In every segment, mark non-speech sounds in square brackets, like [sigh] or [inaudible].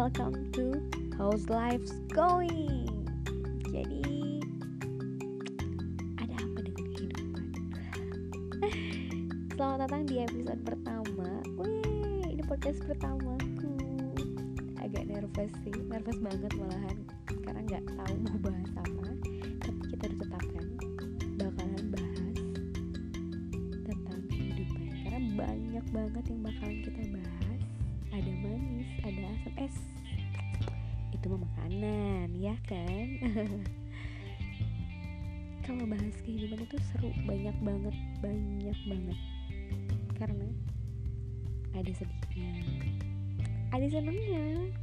welcome to How's Life's Going. Jadi ada apa dengan kehidupan? [laughs] Selamat datang di episode pertama. Wih, ini podcast pertamaku. Agak nervous sih, nervous banget malahan karena nggak tahu mau bahas apa. Tapi kita udah tetapkan bakalan bahas tentang kehidupan karena banyak banget yang bakalan kita bahas. Ada manis, ada asam es. Itu mah makanan, ya kan? [laughs] Kalau bahas kehidupan itu seru, banyak banget, banyak banget. Karena ada sedihnya, ada senengnya,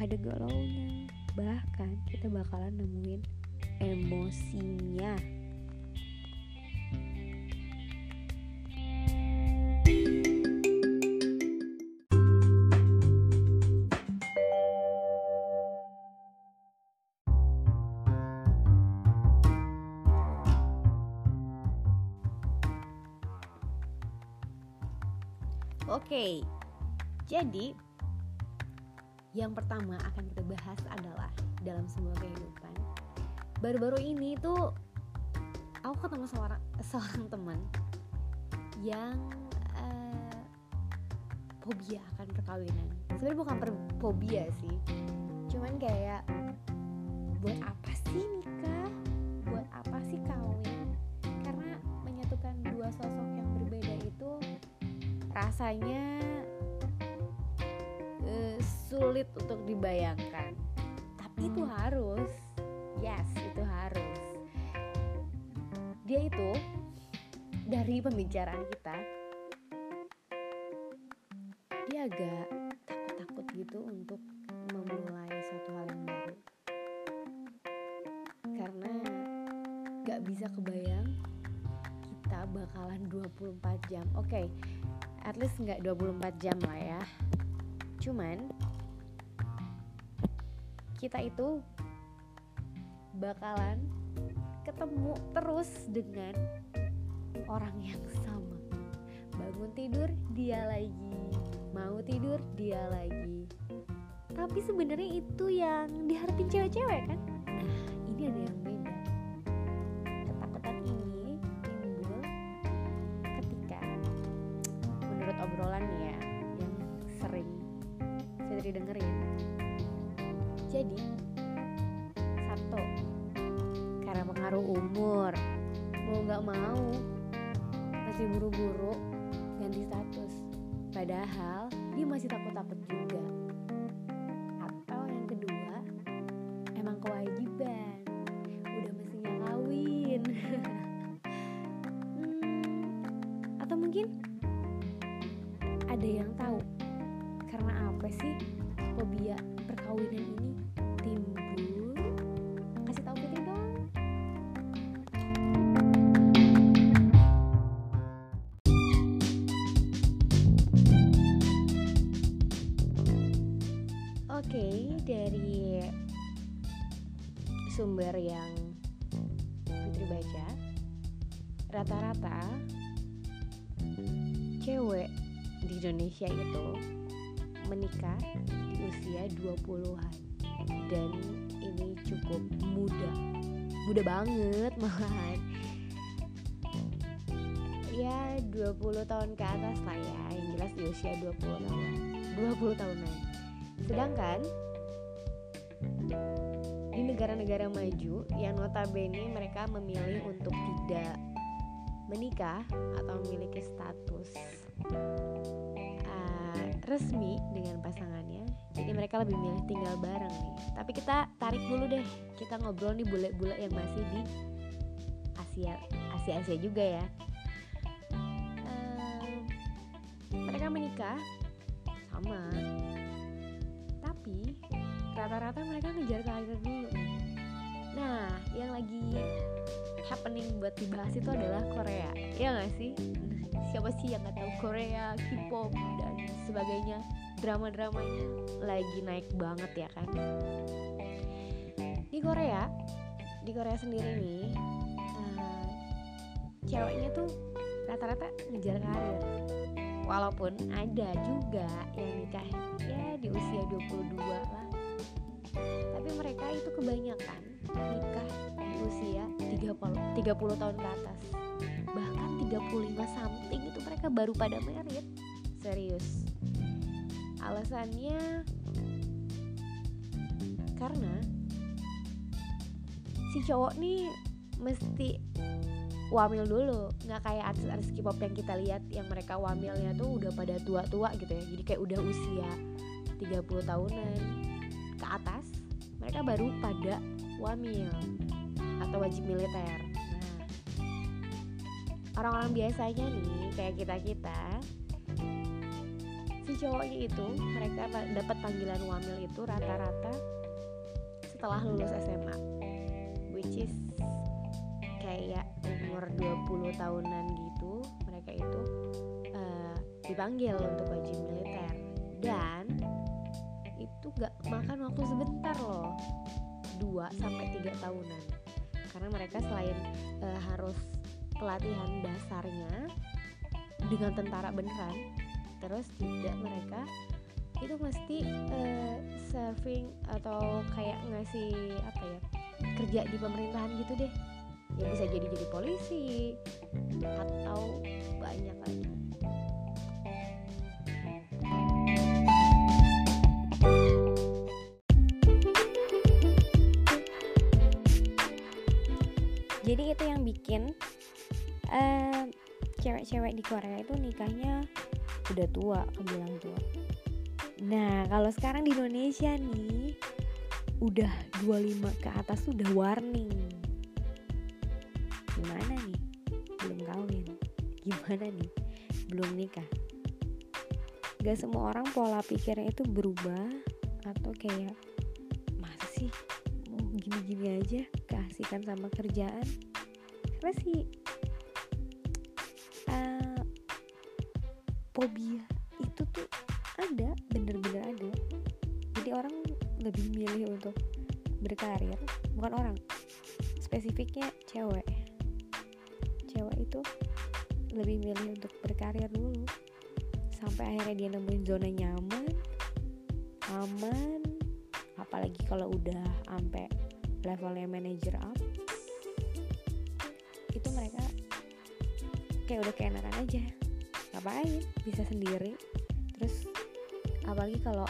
ada galaunya, bahkan kita bakalan nemuin emosinya. Oke, jadi yang pertama akan kita bahas adalah dalam sebuah kehidupan. Baru-baru ini tuh aku ketemu seorang seorang teman yang eh, fobia akan perkawinan. Sebenarnya bukan per fobia sih, cuman kayak buat apa sih rasanya eh, sulit untuk dibayangkan. Tapi itu harus. Yes itu harus. Dia itu dari pembicaraan kita dia agak takut-takut gitu untuk memulai suatu hal yang baru. Karena gak bisa kebayang kita bakalan 24 jam. Oke at least nggak 24 jam lah ya. Cuman kita itu bakalan ketemu terus dengan orang yang sama. Bangun tidur dia lagi. Mau tidur dia lagi. Tapi sebenarnya itu yang diharapin cewek-cewek kan satu. Karena pengaruh umur. Mau nggak mau masih buru-buru ganti status. Padahal dia masih takut-takut juga sumber yang Fitri baca rata-rata cewek di Indonesia itu menikah di usia 20-an dan ini cukup muda. Muda banget [laughs] malahan ya 20 tahun ke atas lah ya yang jelas di usia 20 tahun. 20 tahunan. Sedangkan di negara-negara maju yang notabene mereka memilih untuk tidak menikah atau memiliki status uh, resmi dengan pasangannya jadi mereka lebih milih tinggal bareng nih. Tapi kita tarik dulu deh kita ngobrol nih bule-bule yang masih di Asia Asia Asia juga ya. Um, mereka menikah sama. Tapi rata-rata mereka ngejar karir dulu. Nah yang lagi happening buat dibahas itu adalah Korea. Ya nggak sih? Siapa sih yang nggak tahu Korea K-pop dan sebagainya? Drama-dramanya lagi naik banget ya kan? Di Korea di Korea sendiri nih eh, ceweknya tuh rata-rata ngejar karir. Walaupun ada juga yang nikah ya di usia 22 lah tapi mereka itu kebanyakan nikah di usia 30, 30 tahun ke atas. Bahkan 35 something itu mereka baru pada merit. Serius. Alasannya karena si cowok nih mesti wamil dulu. Nggak kayak artis-artis K-pop yang kita lihat yang mereka wamilnya tuh udah pada tua-tua gitu ya. Jadi kayak udah usia 30 tahunan ke atas mereka baru pada wamil atau wajib militer. Nah orang-orang biasanya nih kayak kita-kita si cowoknya itu mereka dapat panggilan wamil itu rata-rata setelah lulus SMA which is kayak umur 20 tahunan gitu mereka itu uh, dipanggil untuk wajib militer. Dan itu gak makan waktu sebentar loh. 2 sampai 3 tahunan. Karena mereka selain uh, harus pelatihan dasarnya dengan tentara beneran terus juga mereka itu mesti uh, serving atau kayak ngasih apa ya kerja di pemerintahan gitu deh. Ya bisa jadi jadi polisi atau banyak lagi itu yang bikin uh, cewek-cewek di Korea itu nikahnya udah tua kebilang tua nah kalau sekarang di Indonesia nih udah 25 ke atas udah warning. Gimana nih? Belum kawin. Gimana nih? Belum nikah. Gak semua orang pola pikirnya itu berubah atau kayak masa sih? Mau gini-gini aja keasikan sama kerjaan karena sih? Fobia itu tuh ada bener-bener ada. Jadi orang lebih milih untuk berkarir bukan orang spesifiknya cewek. Cewek itu lebih milih untuk berkarir dulu sampai akhirnya dia nemuin zona nyaman aman. Apalagi kalau udah sampai levelnya manager up mereka kayak udah keenakan aja. Ngapain? Bisa sendiri. Terus apalagi kalau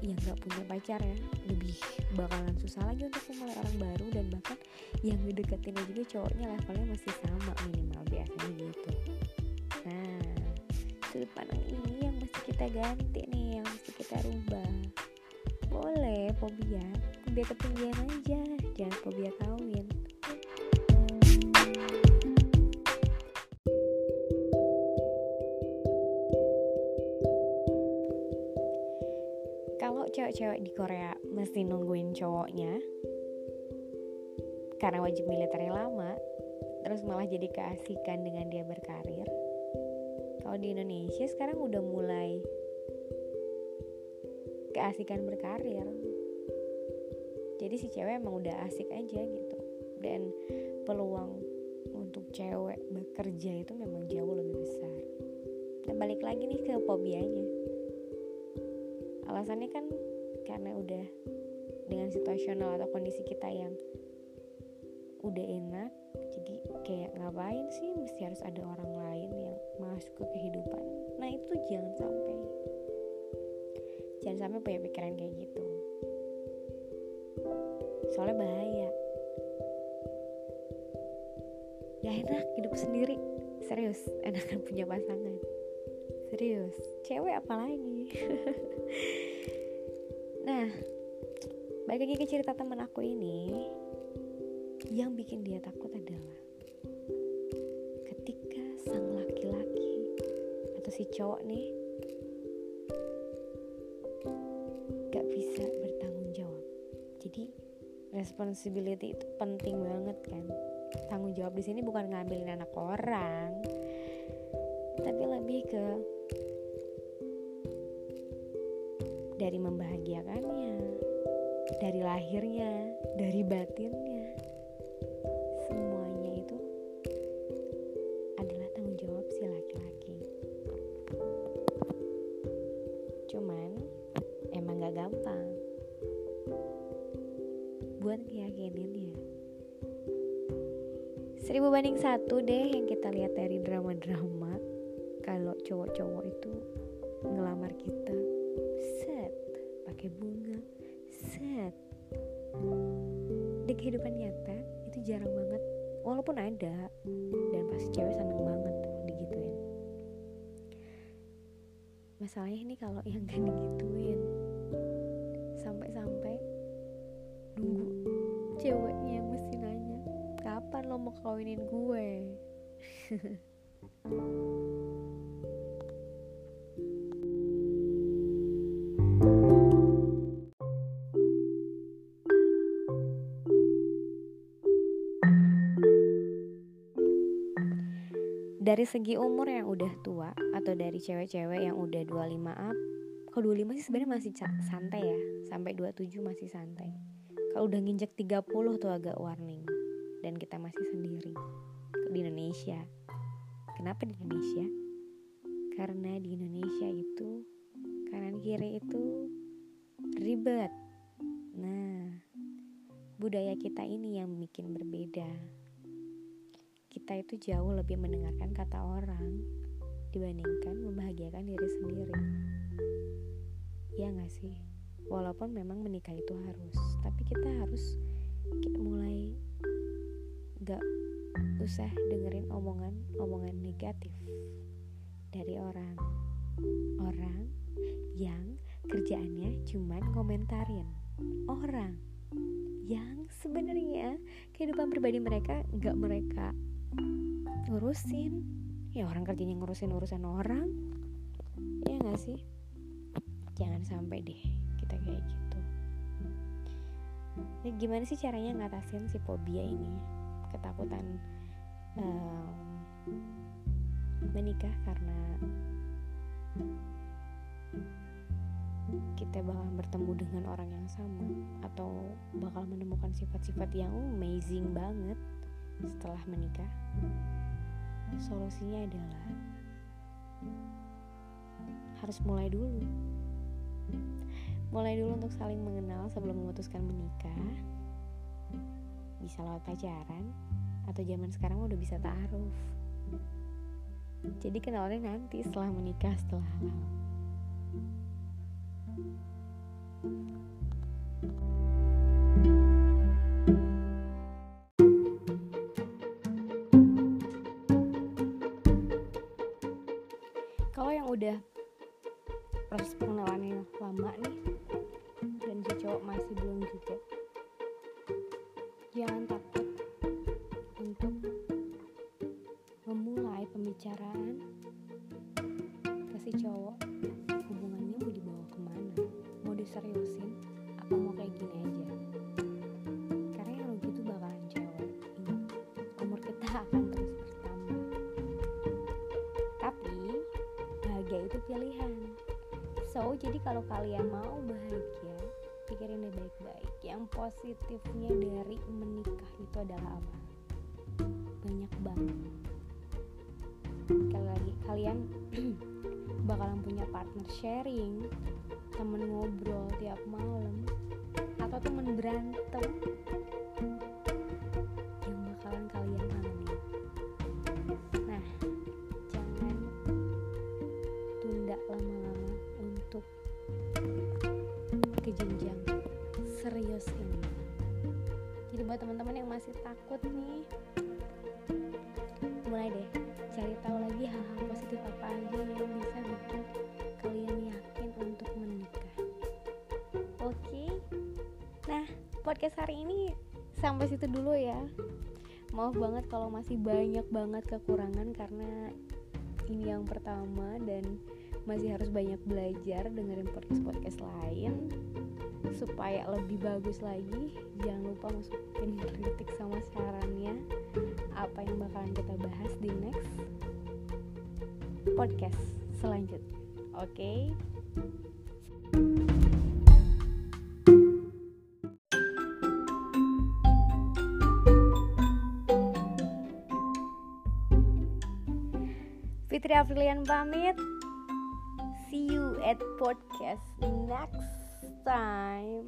yang nggak punya pacar ya lebih bakalan susah lagi untuk memulai orang baru dan bahkan yang ngedeketinnya juga cowoknya levelnya masih sama minimal biasanya gitu. Nah sudut pandang ini yang mesti kita ganti nih yang mesti kita rubah. Boleh fobia. Fobia ketinggian aja. Jangan fobia kawin cewek-cewek di Korea mesti nungguin cowoknya. Karena wajib militernya lama terus malah jadi keasikan dengan dia berkarir. Kalau di Indonesia sekarang udah mulai keasikan berkarir. Jadi si cewek emang udah asik aja gitu. Dan peluang untuk cewek bekerja itu memang jauh lebih besar. Dan balik lagi nih ke fobianya. Alasannya kan karena udah dengan situasional atau kondisi kita yang udah enak jadi kayak ngapain sih mesti harus ada orang lain yang masuk ke kehidupan. Nah itu jangan sampai. Jangan sampai punya pikiran kayak gitu. Soalnya bahaya. Gak enak hidup sendiri. Serius enakan punya pasangan. Serius. Cewek apalagi [laughs] Nah, balik lagi ke cerita temen aku ini, yang bikin dia takut adalah ketika sang laki-laki atau si cowok nih gak bisa bertanggung jawab. Jadi responsibility itu penting banget kan. Tanggung jawab di sini bukan ngambilin anak orang, tapi lebih ke dari membahagiakannya, dari lahirnya, dari batinnya. Semuanya itu adalah tanggung jawab si laki-laki. Cuman emang gak gampang buat ngeyakinin ya. Seribu banding satu deh yang kita lihat dari drama-drama kalau cowok-cowok itu ngelamar kita pakai bunga. Set. Di kehidupan nyata itu jarang banget. Walaupun ada dan pasti cewek seneng banget digituin. Masalahnya ini kalau yang gak digituin sampai-sampai nunggu ceweknya yang mesti nanya kapan lo mau kawinin gue [laughs] dari segi umur yang udah tua atau dari cewek-cewek yang udah 25 up kalau 25 sih sebenarnya masih santai ya sampai 27 masih santai. Kalau udah nginjek 30 tuh agak warning dan kita masih sendiri di Indonesia. Kenapa di Indonesia? Karena di Indonesia itu kanan kiri itu ribet. Nah budaya kita ini yang bikin berbeda kita itu jauh lebih mendengarkan kata orang dibandingkan membahagiakan diri sendiri. Ya gak sih? Walaupun memang menikah itu harus, tapi kita harus mulai gak usah dengerin omongan-omongan negatif dari orang. Orang yang kerjaannya cuman komentarin orang yang sebenarnya kehidupan pribadi mereka gak mereka ngurusin. Ya orang kerjanya ngurusin urusan orang. Ya nggak sih? Jangan sampai deh kita kayak gitu. Nah, gimana sih caranya ngatasin si fobia ini? Ketakutan um, menikah karena kita bakal bertemu dengan orang yang sama atau bakal menemukan sifat-sifat yang amazing banget setelah menikah? Solusinya adalah harus mulai dulu. Mulai dulu untuk saling mengenal sebelum memutuskan menikah. Bisa lewat pacaran atau zaman sekarang udah bisa taruh. Jadi kenalnya nanti setelah menikah, setelah halal. Proses pengenalannya lama nih dan si cowok masih belum juga. Jangan takut untuk memulai pembicaraan ke si cowok. Hubungannya mau dibawa ke mana? Mau diseriusin? Apa mau kayak gini aja so jadi kalau kalian mau bahagia pikirin deh baik-baik. Yang positifnya dari menikah itu adalah apa? Banyak banget. Kalau lagi kalian [clears throat] bakalan punya partner sharing temen ngobrol tiap malam atau temen berantem ke jenjang serius ini. Jadi buat teman-teman yang masih takut nih mulai deh cari tahu lagi hal-hal positif apa aja yang bisa bikin kalian yakin untuk menikah. Oke? Nah podcast hari ini sampai situ dulu ya. Maaf banget kalau masih banyak banget kekurangan karena ini yang pertama dan masih harus banyak belajar dengerin podcast-podcast lain supaya lebih bagus lagi. Jangan lupa masukin kritik sama sarannya apa yang bakalan kita bahas di next podcast selanjutnya oke? Okay? Fitri Aprilian pamit see you at podcast next time.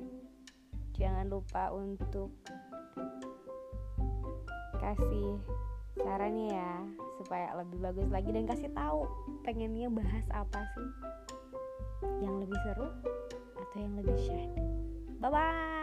Jangan lupa untuk kasih sarannya ya supaya lebih bagus lagi dan kasih tahu pengennya bahas apa sih. Yang lebih seru atau yang lebih syahdu bye bye